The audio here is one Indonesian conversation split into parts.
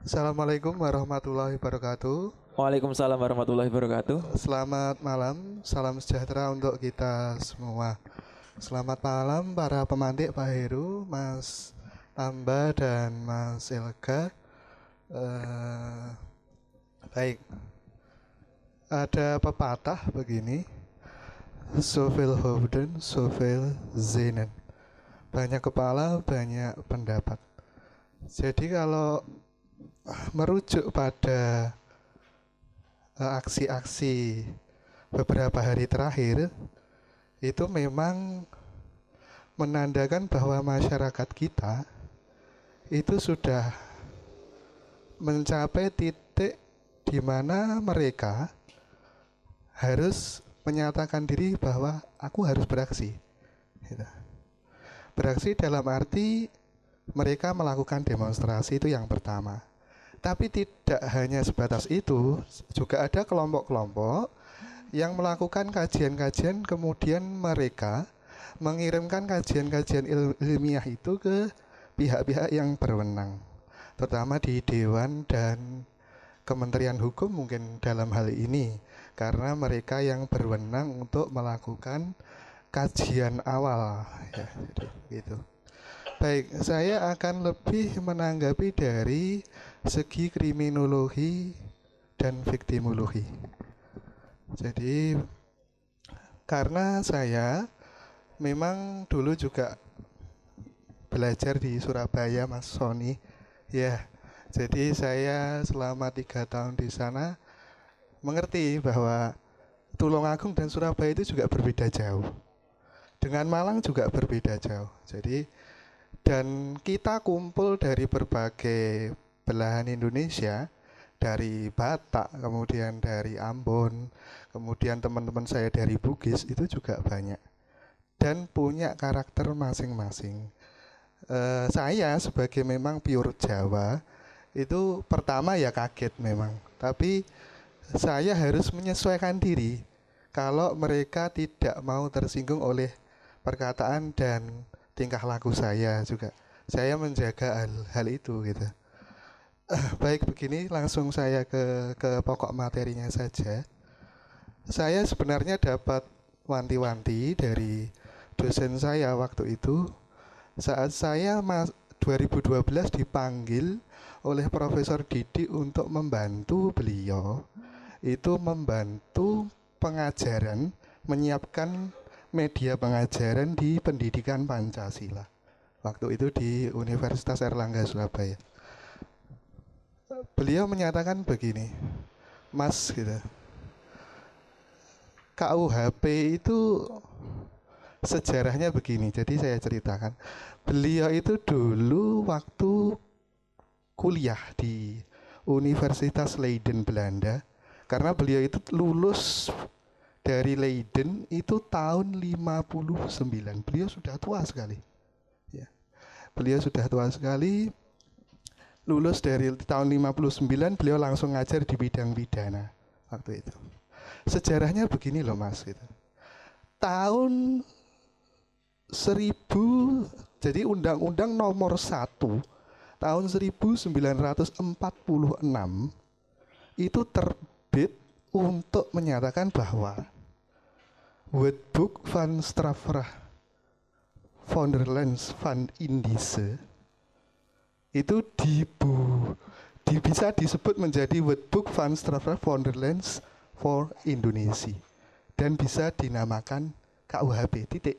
Assalamualaikum warahmatullahi wabarakatuh. Waalaikumsalam warahmatullahi wabarakatuh. Selamat malam, salam sejahtera untuk kita semua. Selamat malam para pemantik Pak Heru, Mas Tamba dan Mas Elga. Eh, baik, ada pepatah begini. Sofil Houden, Sofil Zenen. Banyak kepala, banyak pendapat. Jadi kalau merujuk pada eh, aksi-aksi beberapa hari terakhir itu memang menandakan bahwa masyarakat kita itu sudah mencapai titik di mana mereka harus menyatakan diri bahwa aku harus beraksi. Gitu. Beraksi dalam arti mereka melakukan demonstrasi itu yang pertama. Tapi tidak hanya sebatas itu, juga ada kelompok-kelompok yang melakukan kajian-kajian kemudian mereka mengirimkan kajian-kajian il- ilmiah itu ke pihak-pihak yang berwenang, terutama di dewan dan Kementerian Hukum mungkin dalam hal ini karena mereka yang berwenang untuk melakukan kajian awal ya gitu. Baik, saya akan lebih menanggapi dari segi kriminologi dan viktimologi. Jadi karena saya memang dulu juga belajar di Surabaya, Mas Sony. Ya, jadi saya selama tiga tahun di sana mengerti bahwa Tulungagung dan Surabaya itu juga berbeda jauh. Dengan Malang juga berbeda jauh. Jadi dan kita kumpul dari berbagai belahan Indonesia dari Batak kemudian dari Ambon kemudian teman-teman saya dari Bugis itu juga banyak dan punya karakter masing-masing Eh, saya sebagai memang pure Jawa itu pertama ya kaget memang tapi saya harus menyesuaikan diri kalau mereka tidak mau tersinggung oleh perkataan dan tingkah laku saya juga. Saya menjaga hal, hal itu gitu. Eh, baik begini langsung saya ke ke pokok materinya saja. Saya sebenarnya dapat wanti-wanti dari dosen saya waktu itu saat saya mas 2012 dipanggil oleh Profesor Didi untuk membantu beliau itu membantu pengajaran menyiapkan media pengajaran di pendidikan Pancasila. Waktu itu di Universitas Erlangga Surabaya. Beliau menyatakan begini, Mas gitu. KUHP itu sejarahnya begini. Jadi saya ceritakan. Beliau itu dulu waktu kuliah di Universitas Leiden Belanda karena beliau itu lulus dari Leiden itu tahun 59. Beliau sudah tua sekali. Ya. Beliau sudah tua sekali. Lulus dari tahun 59 beliau langsung ngajar di bidang pidana waktu itu. Sejarahnya begini loh Mas gitu. Tahun 1000 jadi undang-undang nomor 1 tahun 1946 itu terbit untuk menyatakan bahwa Wetboek van Strafrecht Vonderlands van Indiese itu dibu di, bisa disebut menjadi Wetboek van Strafrecht Vonderlands for Indonesia. Dan bisa dinamakan KUHP titik.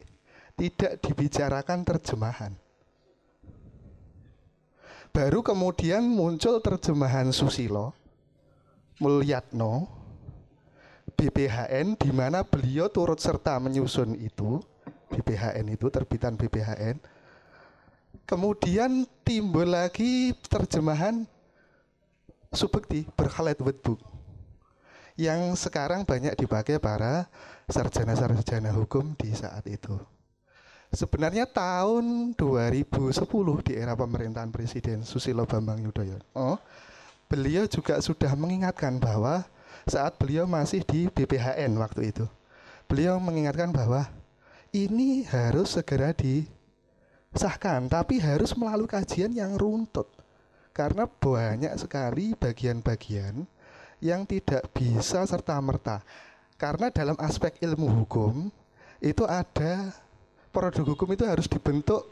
Tidak dibicarakan terjemahan. Baru kemudian muncul terjemahan Susilo Mulyatno BPHN di mana beliau turut serta menyusun itu. BPHN itu terbitan BPHN kemudian timbul lagi terjemahan Subekti Berkhalet Wetboek yang sekarang banyak dipakai para sarjana-sarjana hukum di saat itu. Sebenarnya tahun 2010 di era pemerintahan Presiden Susilo Bambang Yudhoyono, oh, beliau juga sudah mengingatkan bahwa saat beliau masih di BPHN waktu itu, beliau mengingatkan bahwa ini harus segera disahkan, tapi harus melalui kajian yang runtut. Karena banyak sekali bagian-bagian yang tidak bisa serta-merta. Karena dalam aspek ilmu hukum itu ada produk hukum itu harus dibentuk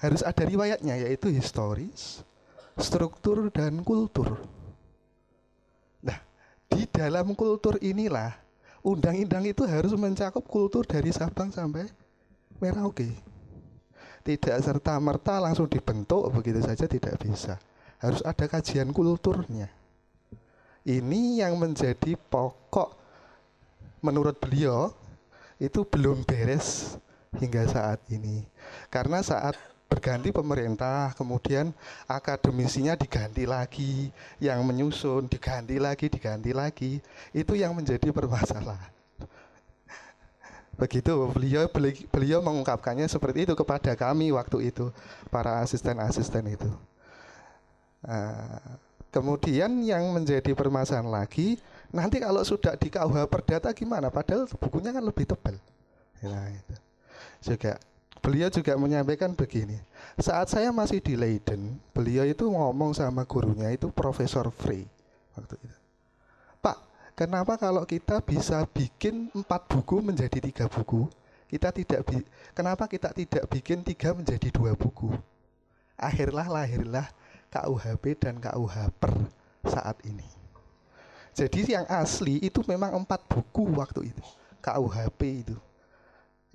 harus ada riwayatnya yaitu historis, struktur dan kultur. Nah, di dalam kultur inilah undang-undang itu harus mencakup kultur dari Sabang sampai Merauke. Tidak serta merta langsung dibentuk begitu saja tidak bisa. Harus ada kajian kulturnya. Ini yang menjadi pokok menurut beliau itu belum beres hingga saat ini. Karena saat berganti pemerintah, kemudian akademisinya diganti lagi, yang menyusun diganti lagi, diganti lagi, itu yang menjadi permasalahan. Begitu beliau beliau mengungkapkannya seperti itu kepada kami waktu itu para asisten-asisten itu. Uh, kemudian yang menjadi permasalahan lagi nanti kalau sudah di KUH Perdata gimana? Padahal bukunya kan lebih tebal. Nah, itu. Juga beliau juga menyampaikan begini. Saat saya masih di Leiden, beliau itu ngomong sama gurunya itu Profesor Frey waktu itu. Kenapa kalau kita bisa bikin empat buku menjadi tiga buku, kita tidak bi kenapa kita tidak bikin tiga menjadi dua buku? Akhirlah lahirlah KUHP dan KUH per saat ini. Jadi yang asli itu memang empat buku waktu itu, KUHP itu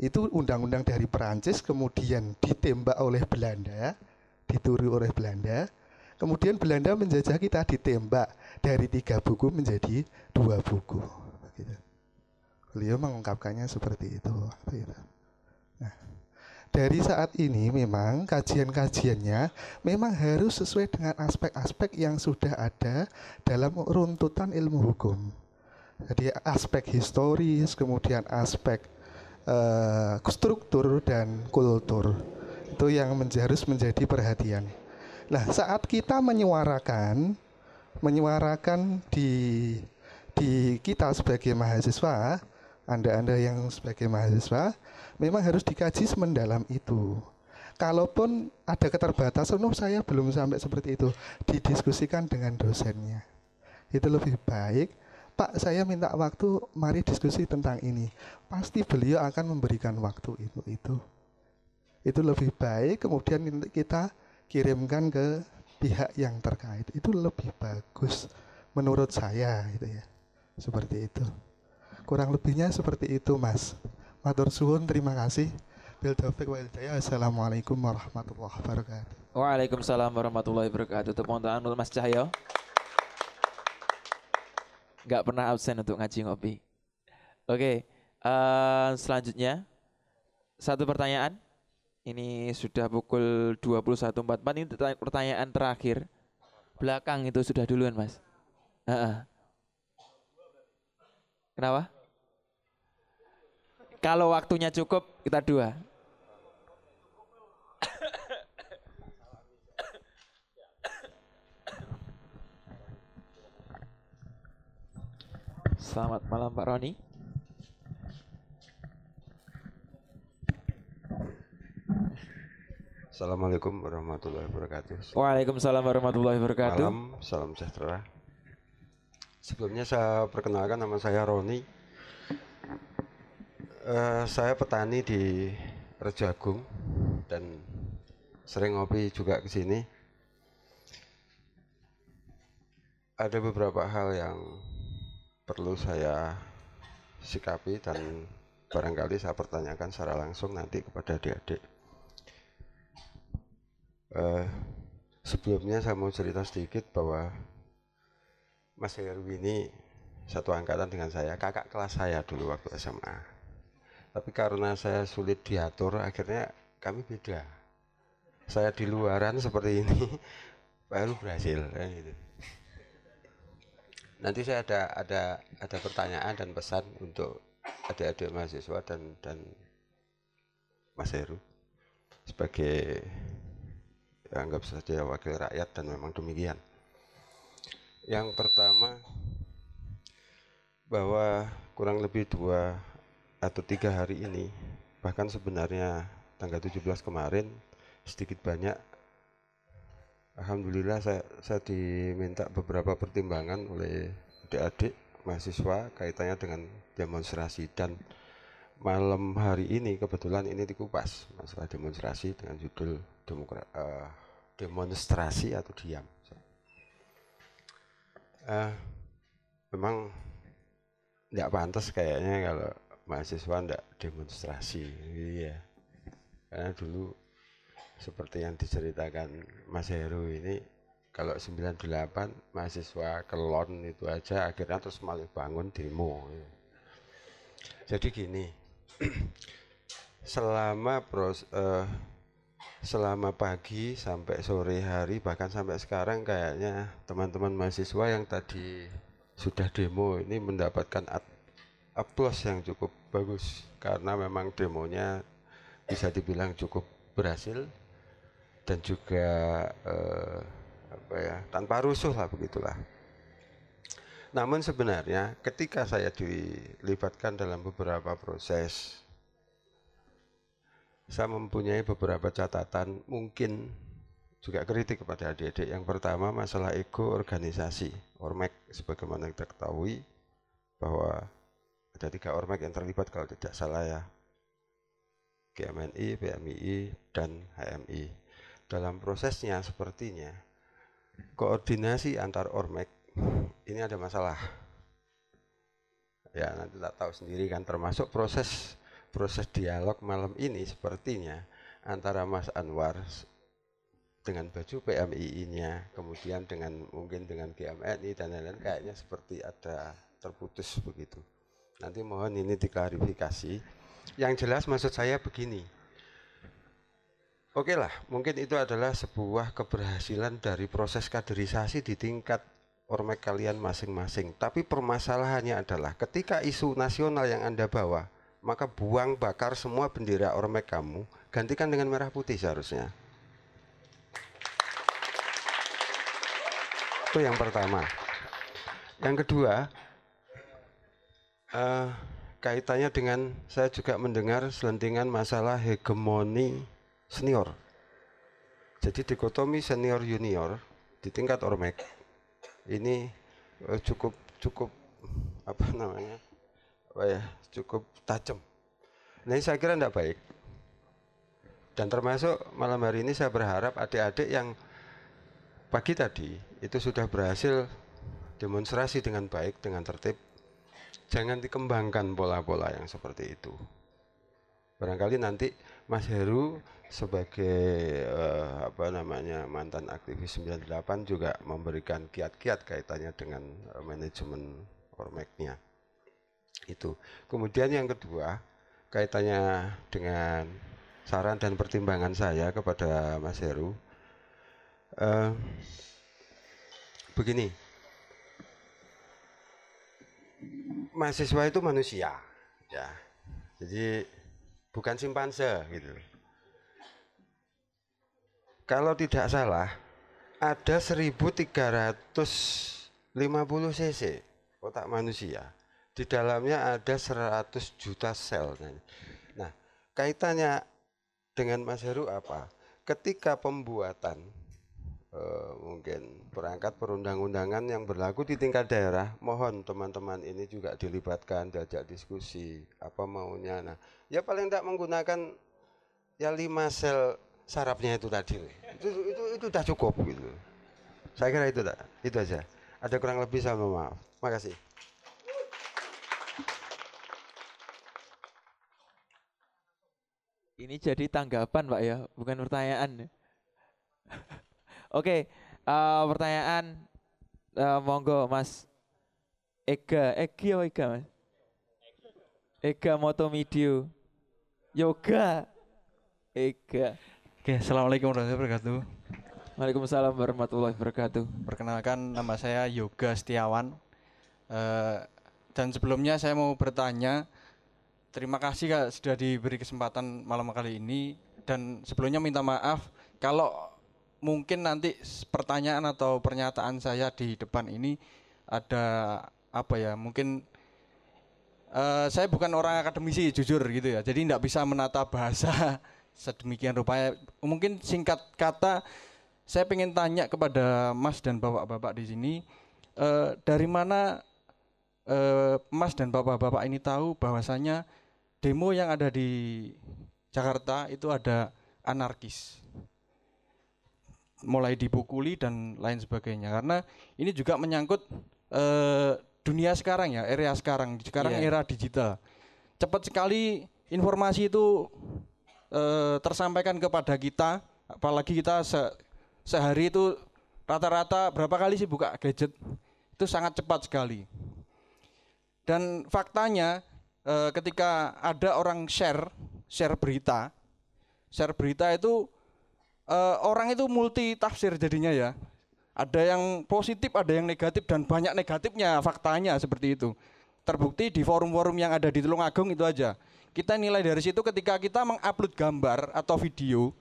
itu undang-undang dari Perancis kemudian ditembak oleh Belanda, dituri oleh Belanda, kemudian Belanda menjajah kita ditembak dari tiga buku menjadi dua buku. Gitu. Beliau mengungkapkannya seperti itu. Nah, dari saat ini memang kajian-kajiannya memang harus sesuai dengan aspek-aspek yang sudah ada dalam runtutan ilmu hukum. Jadi aspek historis, kemudian aspek uh, struktur dan kultur itu yang harus menjadi perhatian. Nah, saat kita menyuarakan menyuarakan di di kita sebagai mahasiswa, Anda-anda yang sebagai mahasiswa memang harus dikaji semendalam itu. Kalaupun ada keterbatasan, oh saya belum sampai seperti itu, didiskusikan dengan dosennya. Itu lebih baik Pak, saya minta waktu, mari diskusi tentang ini. Pasti beliau akan memberikan waktu itu. Itu, itu lebih baik. Kemudian kita kirimkan ke pihak yang terkait. Itu lebih bagus menurut saya, gitu ya. Seperti itu. Kurang lebihnya seperti itu, Mas. Matur suwun, terima kasih. Bil wa Assalamualaikum warahmatullahi wabarakatuh. Waalaikumsalam warahmatullahi wabarakatuh. Tepuk tangan untuk Mas Cahyo nggak pernah absen untuk ngaji ngopi. Oke, okay, uh, eh, selanjutnya satu pertanyaan. Ini sudah pukul 21.44 ini pertanyaan terakhir. Belakang itu sudah duluan, Mas. Uh -uh. Kenapa? Kalau waktunya cukup, kita dua. Selamat malam Pak Roni. Assalamualaikum warahmatullahi wabarakatuh. Waalaikumsalam warahmatullahi wabarakatuh. Malam, salam sejahtera. Sebelumnya saya perkenalkan nama saya Roni. Uh, saya petani di Rejagung dan sering ngopi juga ke sini. Ada beberapa hal yang perlu saya sikapi dan barangkali saya pertanyakan secara langsung nanti kepada adik-adik. Uh, sebelumnya saya mau cerita sedikit bahwa Mas Heru ini satu angkatan dengan saya, kakak kelas saya dulu waktu SMA. Tapi karena saya sulit diatur, akhirnya kami beda. Saya di luaran seperti ini, baru berhasil. gitu nanti saya ada ada ada pertanyaan dan pesan untuk adik-adik mahasiswa dan dan Mas Heru sebagai anggap saja wakil rakyat dan memang demikian. Yang pertama bahwa kurang lebih dua atau tiga hari ini bahkan sebenarnya tanggal 17 kemarin sedikit banyak Alhamdulillah saya, saya diminta beberapa pertimbangan oleh adik-adik mahasiswa kaitannya dengan demonstrasi dan malam hari ini kebetulan ini dikupas masalah demonstrasi dengan judul demokra, uh, demonstrasi atau diam. Uh, memang tidak pantas kayaknya kalau mahasiswa tidak demonstrasi, iya. Karena dulu seperti yang diceritakan Mas Heru ini kalau 98 mahasiswa kelon itu aja akhirnya terus malah bangun demo jadi gini selama pros uh, selama pagi sampai sore hari bahkan sampai sekarang kayaknya teman-teman mahasiswa yang tadi sudah demo ini mendapatkan aplaus yang cukup bagus karena memang demonya bisa dibilang cukup berhasil dan juga eh, apa ya tanpa rusuh lah begitulah. Namun sebenarnya ketika saya dilibatkan dalam beberapa proses, saya mempunyai beberapa catatan mungkin juga kritik kepada adik-adik. Yang pertama masalah ego organisasi, Ormek sebagaimana kita ketahui bahwa ada tiga Ormek yang terlibat kalau tidak salah ya, GMNI, PMII, dan HMI dalam prosesnya sepertinya koordinasi antar ormek ini ada masalah. Ya nanti tak tahu sendiri kan termasuk proses proses dialog malam ini sepertinya antara Mas Anwar dengan baju PMII-nya kemudian dengan mungkin dengan GMNI dan lain-lain kayaknya seperti ada terputus begitu. Nanti mohon ini diklarifikasi. Yang jelas maksud saya begini. Oke lah, mungkin itu adalah sebuah keberhasilan dari proses kaderisasi di tingkat ormek kalian masing-masing. Tapi permasalahannya adalah ketika isu nasional yang Anda bawa, maka buang bakar semua bendera ormek kamu, gantikan dengan merah putih seharusnya. Itu yang pertama. Yang kedua, uh, kaitannya dengan saya juga mendengar selentingan masalah hegemoni senior. Jadi dikotomi senior junior di tingkat ormek ini uh, cukup cukup apa namanya apa ya cukup tajam. Nah ini saya kira tidak baik. Dan termasuk malam hari ini saya berharap adik-adik yang pagi tadi itu sudah berhasil demonstrasi dengan baik, dengan tertib. Jangan dikembangkan pola-pola yang seperti itu. Barangkali nanti Mas Heru sebagai uh, apa namanya mantan aktivis 98 juga memberikan kiat-kiat kaitannya dengan uh, manajemen ormeknya itu kemudian yang kedua kaitannya dengan saran dan pertimbangan saya kepada Mas Heru uh, begini. Mahasiswa itu manusia ya. Jadi bukan simpanse gitu. Kalau tidak salah ada 1350 cc otak manusia. Di dalamnya ada 100 juta sel. Nah, kaitannya dengan Mas Heru apa? Ketika pembuatan eh, mungkin perangkat perundang-undangan yang berlaku di tingkat daerah, mohon teman-teman ini juga dilibatkan, diajak diskusi, apa maunya. Nah, ya paling tidak menggunakan ya lima sel sarapnya itu tadi itu itu itu sudah cukup gitu saya kira itu tak itu aja ada kurang lebih mohon maaf makasih ini jadi tanggapan pak ya bukan pertanyaan oke uh, pertanyaan uh, monggo mas Ega Egi oh Ega mas Ega Motomidio Yoga Ega Oke, Assalamualaikum warahmatullahi wabarakatuh. Waalaikumsalam warahmatullahi wabarakatuh. Perkenalkan nama saya Yoga Setiawan. Uh, dan sebelumnya saya mau bertanya, terima kasih Kak sudah diberi kesempatan malam kali ini. Dan sebelumnya minta maaf kalau mungkin nanti pertanyaan atau pernyataan saya di depan ini ada apa ya, mungkin uh, saya bukan orang akademisi jujur gitu ya, jadi tidak bisa menata bahasa sedemikian rupanya mungkin singkat kata saya pengen tanya kepada Mas dan Bapak-bapak di sini eh, dari mana eh, Mas dan Bapak-bapak ini tahu bahwasanya demo yang ada di Jakarta itu ada anarkis. Mulai dipukuli dan lain sebagainya. Karena ini juga menyangkut eh, dunia sekarang ya era sekarang. Sekarang Iya. era digital. Cepat sekali informasi itu eh, tersampaikan kepada kita. Apalagi kita se- sehari itu rata-rata berapa kali sih buka gadget? Itu sangat cepat sekali. Dan faktanya eh, ketika ada orang share share berita share berita itu eh, orang itu multi tafsir jadinya ya. Ada yang positif ada yang negatif dan banyak negatifnya faktanya seperti itu. Terbukti di forum-forum yang ada di Tulungagung itu aja. Kita nilai dari situ ketika kita mengupload gambar atau video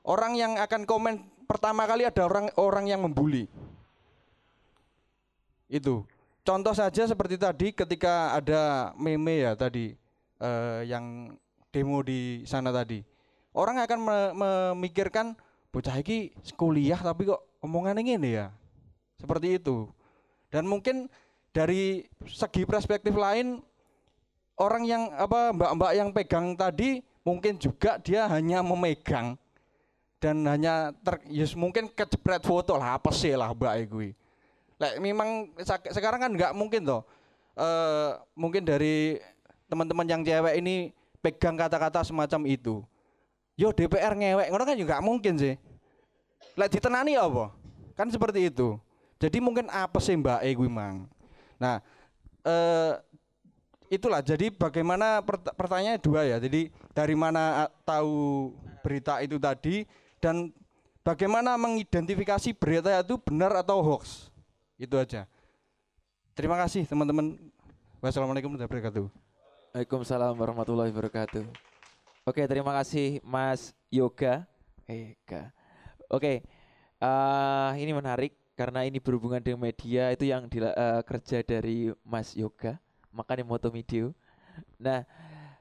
orang yang akan komen pertama kali ada orang orang yang membuli. Itu contoh saja seperti tadi ketika ada meme ya tadi eh, yang demo di sana tadi. Orang akan me- memikirkan bocah iki kuliah tapi kok omongannya ini ya? Seperti itu. Dan mungkin dari segi perspektif lain orang yang apa mbak-mbak yang pegang tadi mungkin juga dia hanya memegang dan hanya ter, yes, mungkin kejepret foto lah apa sih lah mbak gue Lek memang sekarang kan nggak mungkin toh. Eh mungkin dari teman-teman yang cewek ini pegang kata-kata semacam itu. Yo DPR ngewek ngono kan juga mungkin sih. Lek ditenani apa? Kan seperti itu. Jadi mungkin apa sih mbak gue mang. Nah eh itulah. Jadi bagaimana pert- pertanyaannya dua ya. Jadi dari mana ah, tahu berita itu tadi dan bagaimana mengidentifikasi berita itu benar atau hoax itu aja terima kasih teman-teman wassalamualaikum warahmatullahi wabarakatuh Waalaikumsalam warahmatullahi wabarakatuh. Oke, terima kasih Mas Yoga. Eka. Oke, eh, ini menarik karena ini berhubungan dengan media itu yang dila- eh, kerja dari Mas Yoga, makanya moto video. Nah,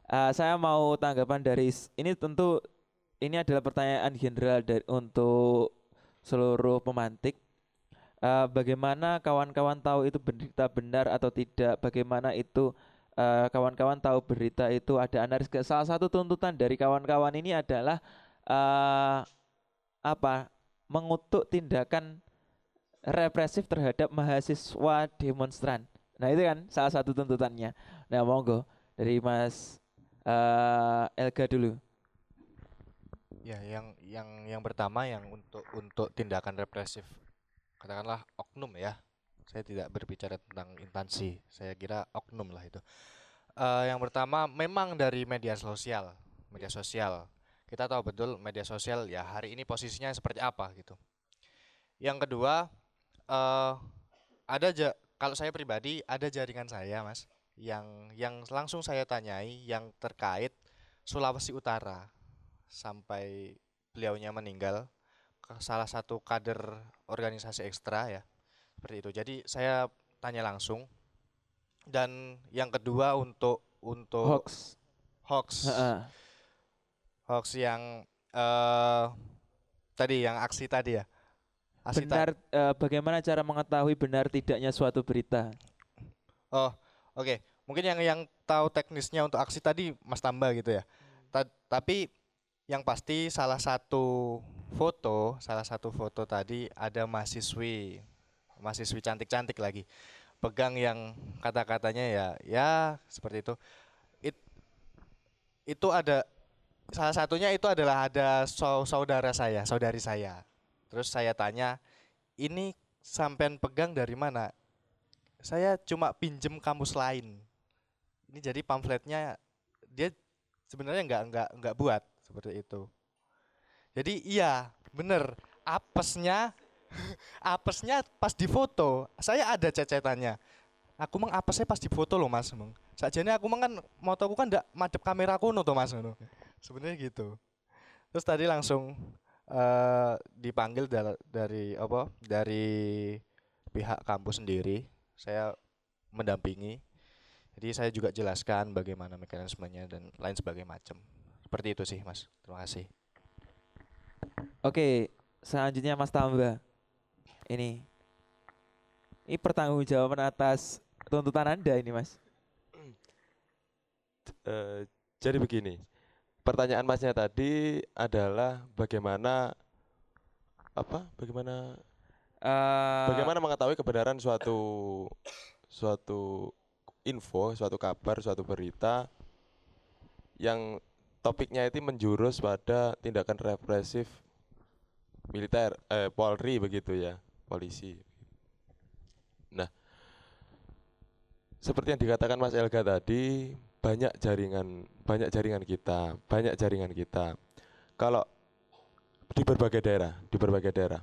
eh, saya mau tanggapan dari ini tentu ini adalah pertanyaan general dari untuk seluruh pemantik. Eh, bagaimana kawan-kawan tahu itu berita benar atau tidak? Bagaimana itu eh, kawan-kawan tahu berita itu ada analisis. Salah satu tuntutan dari kawan-kawan ini adalah eh, apa? Mengutuk tindakan represif terhadap mahasiswa demonstran. Nah itu kan salah satu tuntutannya. Nah monggo dari Mas eh, Elga dulu. Ya, yang yang yang pertama yang untuk untuk tindakan represif katakanlah oknum ya. Saya tidak berbicara tentang instansi. Saya kira oknum lah itu. Eh, yang pertama memang dari media sosial, media sosial. Kita tahu betul media sosial ya hari ini posisinya seperti apa gitu. Yang kedua eh ada kalau saya pribadi ada jaringan saya, Mas, yang yang langsung saya tanyai yang terkait Sulawesi Utara sampai beliaunya meninggal salah satu kader organisasi ekstra ya seperti itu. Jadi saya tanya langsung. Dan yang kedua untuk untuk Hoax. hoax. Hoax yang eh tadi yang aksi tadi ya? Aksi ta- Benar eh, bagaimana cara mengetahui benar tidaknya suatu berita? oh oke. Mungkin yang yang tahu teknisnya untuk aksi tadi Mas Tamba gitu ya. Ta- tapi yang pasti salah satu foto salah satu foto tadi ada mahasiswi mahasiswi cantik-cantik lagi. Pegang yang kata-katanya ya ya seperti itu. It- itu ada salah satunya itu adalah ada sau- saudara saya saudari saya. Terus saya tanya ini sampean pegang dari mana? Saya cuma pinjem kamus lain. Ini jadi pamfletnya dia sebenarnya nggak nggak nggak buat seperti itu jadi iya bener. Apesnya apesnya pas di foto saya ada cecetannya. Aku mang apesnya pas di foto loh mas meng sajane aku mang kan motoku kan ndak madep kamera kuno tuh mas sebenarnya gitu. Terus tadi langsung eh dipanggil dal- dari apa dari pihak kampus sendiri. Saya mendampingi. Jadi saya juga jelaskan bagaimana mekanismenya dan lain sebagainya macam. Seperti itu sih mas. Terima kasih Oke, selanjutnya Mas Tamba. Ini ini pertanggungjawaban atas tuntutan Anda ini, Mas. Eh, jadi begini, pertanyaan masnya tadi adalah bagaimana apa? Bagaimana Eh, bagaimana mengetahui kebenaran suatu suatu info, suatu kabar, suatu berita yang topiknya itu menjurus pada tindakan represif militer, eh, Polri begitu ya, polisi. Nah, seperti yang dikatakan Mas Elga tadi, banyak jaringan, banyak jaringan kita, banyak jaringan kita. Kalau di berbagai daerah, di berbagai daerah.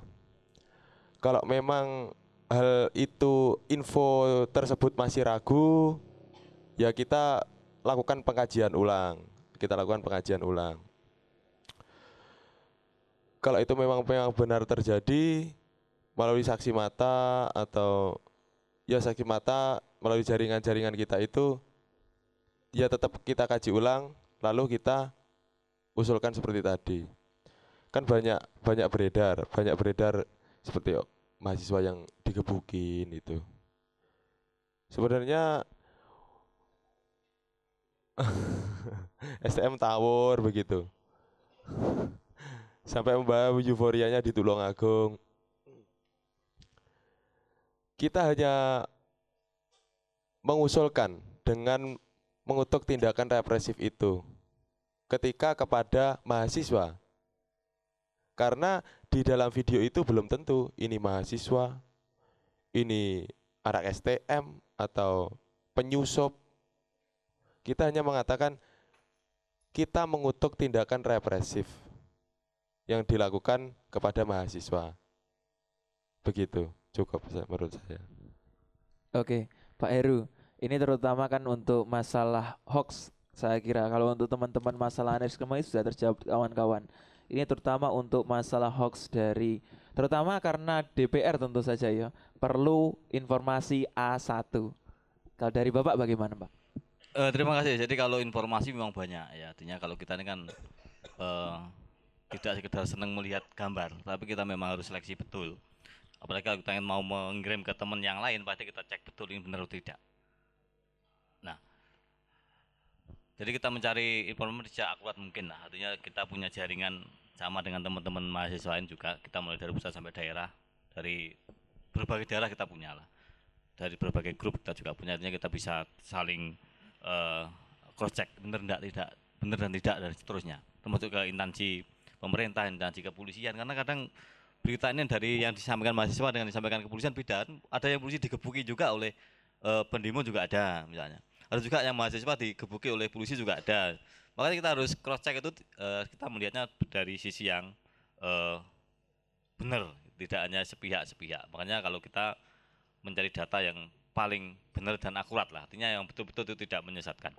Kalau memang hal itu info tersebut masih ragu, ya kita lakukan pengkajian ulang. Kita lakukan pengkajian ulang. Kalau itu memang memang benar terjadi melalui saksi mata atau ya saksi mata melalui jaringan-jaringan kita itu ya tetap kita kaji ulang lalu kita usulkan seperti tadi. Kan banyak banyak beredar, banyak beredar seperti mahasiswa yang digebukin itu. Sebenarnya STM tawur begitu. Sampai membawa euforianya di Tulungagung. Kita hanya mengusulkan dengan mengutuk tindakan represif itu ketika kepada mahasiswa. Karena di dalam video itu belum tentu ini mahasiswa, ini anak STM atau penyusup. Kita hanya mengatakan kita mengutuk tindakan represif yang dilakukan kepada mahasiswa. Begitu, cukup menurut saya. Oke, Pak Heru. Ini terutama kan untuk masalah hoax. Saya kira kalau untuk teman-teman masalah anarkisme ini sudah terjawab kawan-kawan. Ini terutama untuk masalah hoax dari terutama karena DPR tentu saja ya perlu informasi A1. Kalau dari Bapak bagaimana, Pak? Eh, terima kasih. Jadi kalau informasi memang banyak ya. Artinya kalau kita ini kan eh, tidak sekedar senang melihat gambar, tapi kita memang harus seleksi betul. Apalagi kalau kita ingin mau mengirim ke teman yang lain, pasti kita cek betul ini benar atau tidak. Nah, jadi kita mencari informasi sejak akurat mungkin lah. Artinya kita punya jaringan sama dengan teman-teman mahasiswa lain juga. Kita mulai dari pusat sampai daerah, dari berbagai daerah kita punya lah. Dari berbagai grup kita juga punya. Artinya kita bisa saling eh, cross check benar tidak tidak benar dan tidak dan seterusnya. Termasuk ke instansi pemerintah instansi kepolisian karena kadang berita ini dari yang disampaikan mahasiswa dengan disampaikan kepolisian beda. Ada yang polisi digebuki juga oleh eh, pendemo juga ada misalnya. Ada juga yang mahasiswa digebuki oleh polisi juga ada. Makanya kita harus cross check itu eh, kita melihatnya dari sisi yang eh, benar tidak hanya sepihak sepihak makanya kalau kita mencari data yang paling benar dan akurat lah artinya yang betul-betul itu tidak menyesatkan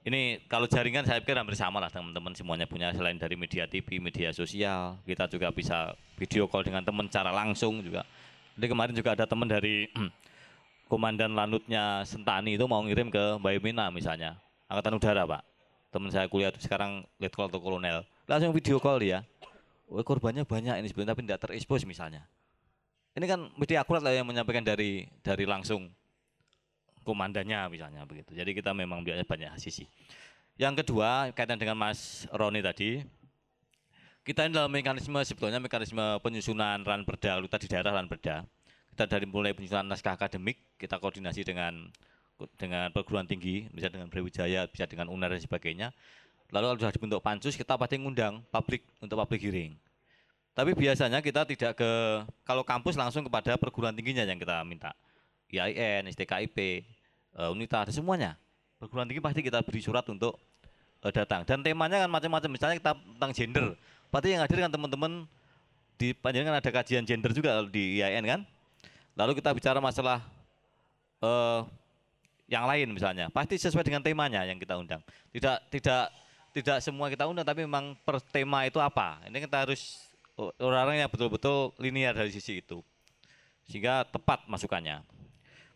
ini kalau jaringan saya pikir hampir sama lah teman-teman semuanya punya selain dari media TV, media sosial, kita juga bisa video call dengan teman secara langsung juga. Jadi kemarin juga ada teman dari komandan lanutnya Sentani itu mau ngirim ke Mbak Mina misalnya, angkatan udara pak. Teman saya kuliah sekarang letkol atau kolonel, langsung video call dia. Oh, korbannya banyak ini sebelumnya tapi tidak terekspos misalnya. Ini kan media akurat lah yang menyampaikan dari dari langsung komandannya misalnya begitu. Jadi kita memang melihatnya banyak sisi. Yang kedua kaitan dengan Mas Roni tadi, kita ini dalam mekanisme sebetulnya mekanisme penyusunan ran perda, luta di daerah ran perda. Kita dari mulai penyusunan naskah akademik, kita koordinasi dengan dengan perguruan tinggi, bisa dengan Brawijaya, bisa dengan UNER dan sebagainya. Lalu kalau sudah dibentuk pansus, kita pasti ngundang publik untuk public hearing. Tapi biasanya kita tidak ke kalau kampus langsung kepada perguruan tingginya yang kita minta. IAIN, STKIP, eh, UNITA, ada semuanya. Perguruan tinggi pasti kita beri surat untuk eh, datang. Dan temanya kan macam-macam. Misalnya kita tentang gender. Pasti yang hadir kan teman-teman di panjenengan ada kajian gender juga di IAIN kan. Lalu kita bicara masalah eh, yang lain misalnya. Pasti sesuai dengan temanya yang kita undang. Tidak tidak tidak semua kita undang tapi memang per tema itu apa. Ini kita harus orang-orang yang betul-betul linear dari sisi itu. Sehingga tepat masukannya.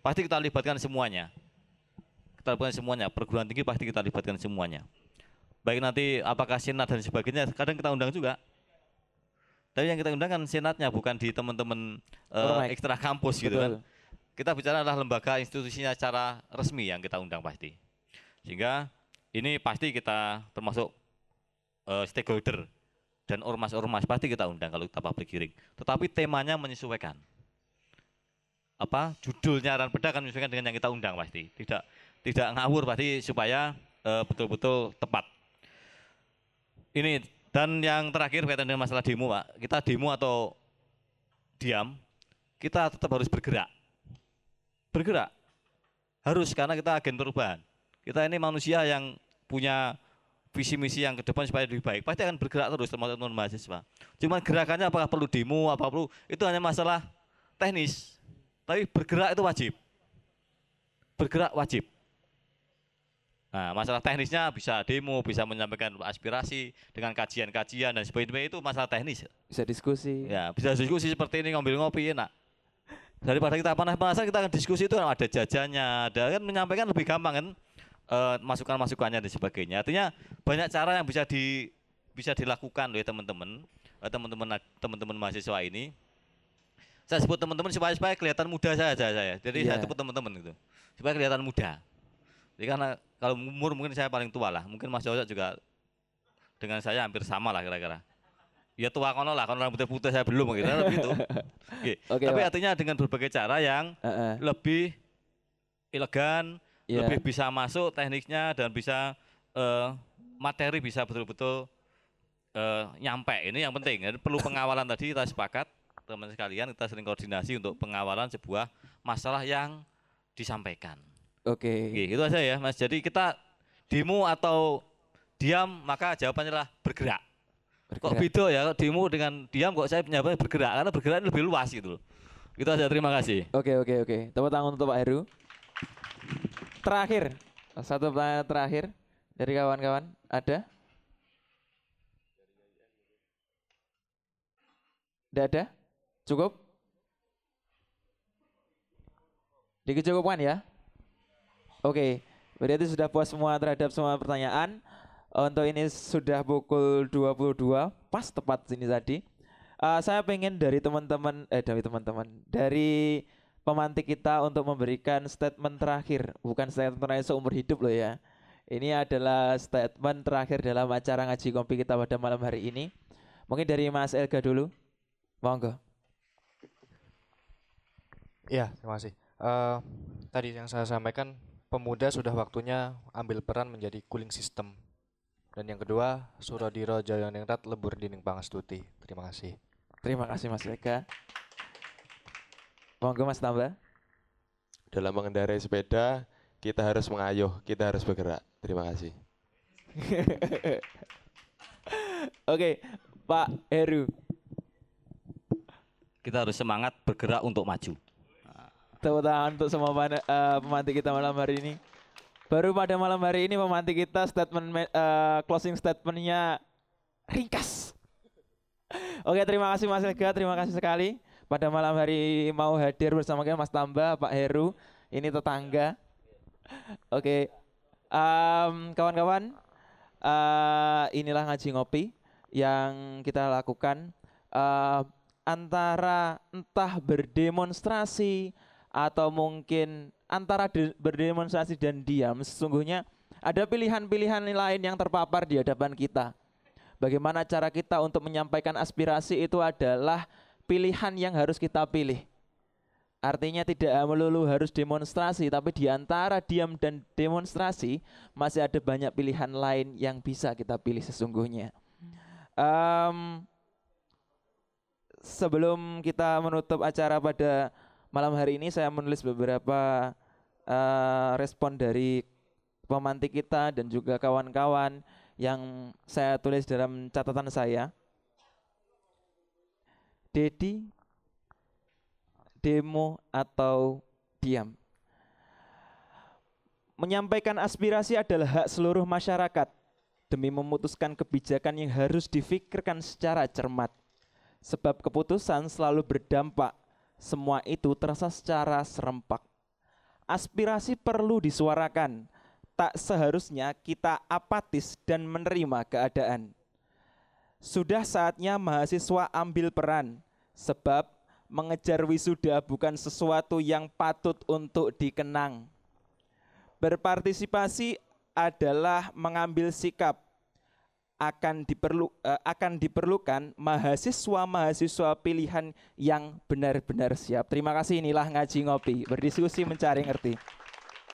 Pasti kita libatkan semuanya. Kita libatkan semuanya. Perguruan tinggi pasti kita libatkan semuanya. Baik nanti apakah senat dan sebagainya, kadang kita undang juga. Tapi yang kita undang kan senatnya bukan di teman-teman Ormek. ekstra kampus gitu kan. Kita bicara adalah lembaga institusinya secara resmi yang kita undang pasti. Sehingga ini pasti kita termasuk eh, stakeholder dan ormas-ormas pasti kita undang kalau kita public hearing. Tetapi temanya menyesuaikan. Apa judulnya dan beda kan menyesuaikan dengan yang kita undang pasti. Tidak tidak ngawur pasti supaya eh, betul-betul tepat. Ini dan yang terakhir kaitan dengan masalah demo, Pak. Kita demo atau diam, kita tetap harus bergerak. Bergerak. Harus karena kita agen perubahan. Kita ini manusia yang punya visi misi yang ke depan supaya lebih baik. Pasti akan bergerak terus termasuk teman mahasiswa. Cuman gerakannya apakah perlu demo, apa perlu itu hanya masalah teknis. Tapi bergerak itu wajib. Bergerak wajib. Nah, masalah teknisnya bisa demo, bisa menyampaikan aspirasi dengan kajian-kajian dan sebagainya itu masalah teknis. Bisa diskusi. Ya, bisa diskusi seperti ini ngambil ngopi enak. Daripada kita panas-panasan kita akan diskusi itu ada jajannya, ada kan menyampaikan lebih gampang kan eh, masukan-masukannya dan sebagainya. Artinya banyak cara yang bisa di bisa dilakukan oleh teman-teman, eh, teman-teman teman-teman mahasiswa ini. Saya sebut teman-teman supaya supaya kelihatan muda saja saya. Jadi saya Iya. sebut teman-teman gitu. Supaya kelihatan muda. Jadi karena kalau umur mungkin saya paling tua lah, mungkin Mas Jojok juga dengan saya hampir sama lah kira-kira. Ya tua kono lah, kono rambutnya putih saya belum gitu, begitu. Oke. Oke, Tapi Pak. artinya dengan berbagai cara yang Heeh. lebih elegan, Iya. lebih bisa masuk tekniknya dan bisa eh, materi bisa betul-betul eh, nyampe. Ini yang penting. Jadi perlu pengawalan tadi kita sepakat teman sekalian kita sering koordinasi untuk pengawalan sebuah masalah yang disampaikan. Oke. Oke, itu aja ya, Mas. Jadi kita demo atau diam, maka jawabannya adalah bergerak. Kok Bergerak. beda ya, kok demo dengan diam kok saya jawabannya bergerak, karena bergerak ini lebih luas gitu loh. Itu aja, terima kasih. Oke oke oke. Tepuk tangan untuk Pak Heru. Terakhir, satu pertanyaan terakhir dari kawan-kawan. Ada? Tidak ada? Cukup? Dikecukupkan ya? Oke, berarti sudah puas semua terhadap semua pertanyaan. Untuk ini sudah pukul 22, pas tepat sini tadi. Eh, saya pengen dari teman-teman, eh dari teman-teman, dari pemantik kita untuk memberikan statement terakhir, bukan statement terakhir seumur hidup loh ya. Ini adalah statement terakhir dalam acara ngaji kopi kita pada malam hari ini. Mungkin dari Mas Elga dulu, monggo. Iya, terima kasih. Eh, tadi yang saya sampaikan, pemuda sudah waktunya ambil peran menjadi cooling system. Dan yang kedua, Suradiro Jayaningrat lebur dinding pangastuti. Terima kasih. Terima kasih Mas Elga. Monggo Mas Tambah. Dalam mengendarai sepeda, kita harus mengayuh, kita harus bergerak. Terima kasih. Oke, Pak Heru. Kita harus semangat bergerak untuk maju. Tepuk tangan untuk semua pan- eh, pemantik kita malam hari ini. Baru pada malam hari ini pemantik kita statement me- eh, closing statementnya ringkas. Oke terima kasih Mas Lega, terima kasih sekali pada malam hari mau hadir bersama kita Mas Tamba, Pak Heru, ini tetangga. Oke, em, kawan-kawan, eh, inilah ngaji ngopi yang kita lakukan eh, antara entah berdemonstrasi atau mungkin antara de- berdemonstrasi dan diam sesungguhnya ada pilihan-pilihan lain yang terpapar di hadapan kita. Bagaimana cara kita untuk menyampaikan aspirasi itu adalah pilihan yang harus kita pilih. Artinya tidak melulu harus demonstrasi, tapi di antara diam dan demonstrasi masih ada banyak pilihan lain yang bisa kita pilih sesungguhnya. Em, sebelum kita menutup acara pada malam hari ini, saya menulis beberapa eh, respon dari pemantik kita dan juga kawan-kawan yang saya tulis dalam catatan saya. Dedi, demo atau diam. Menyampaikan aspirasi adalah hak seluruh masyarakat demi memutuskan kebijakan yang harus difikirkan secara cermat. Sebab keputusan selalu berdampak, semua itu terasa secara serempak. Aspirasi perlu disuarakan, tak seharusnya kita apatis dan menerima keadaan. Sudah saatnya mahasiswa ambil peran, sebab mengejar wisuda bukan sesuatu yang patut untuk dikenang. Berpartisipasi adalah mengambil sikap. Akan diperlu eh, akan diperlukan mahasiswa-mahasiswa pilihan yang benar-benar siap. Terima kasih inilah ngaji ngopi, berdiskusi mencari ngerti.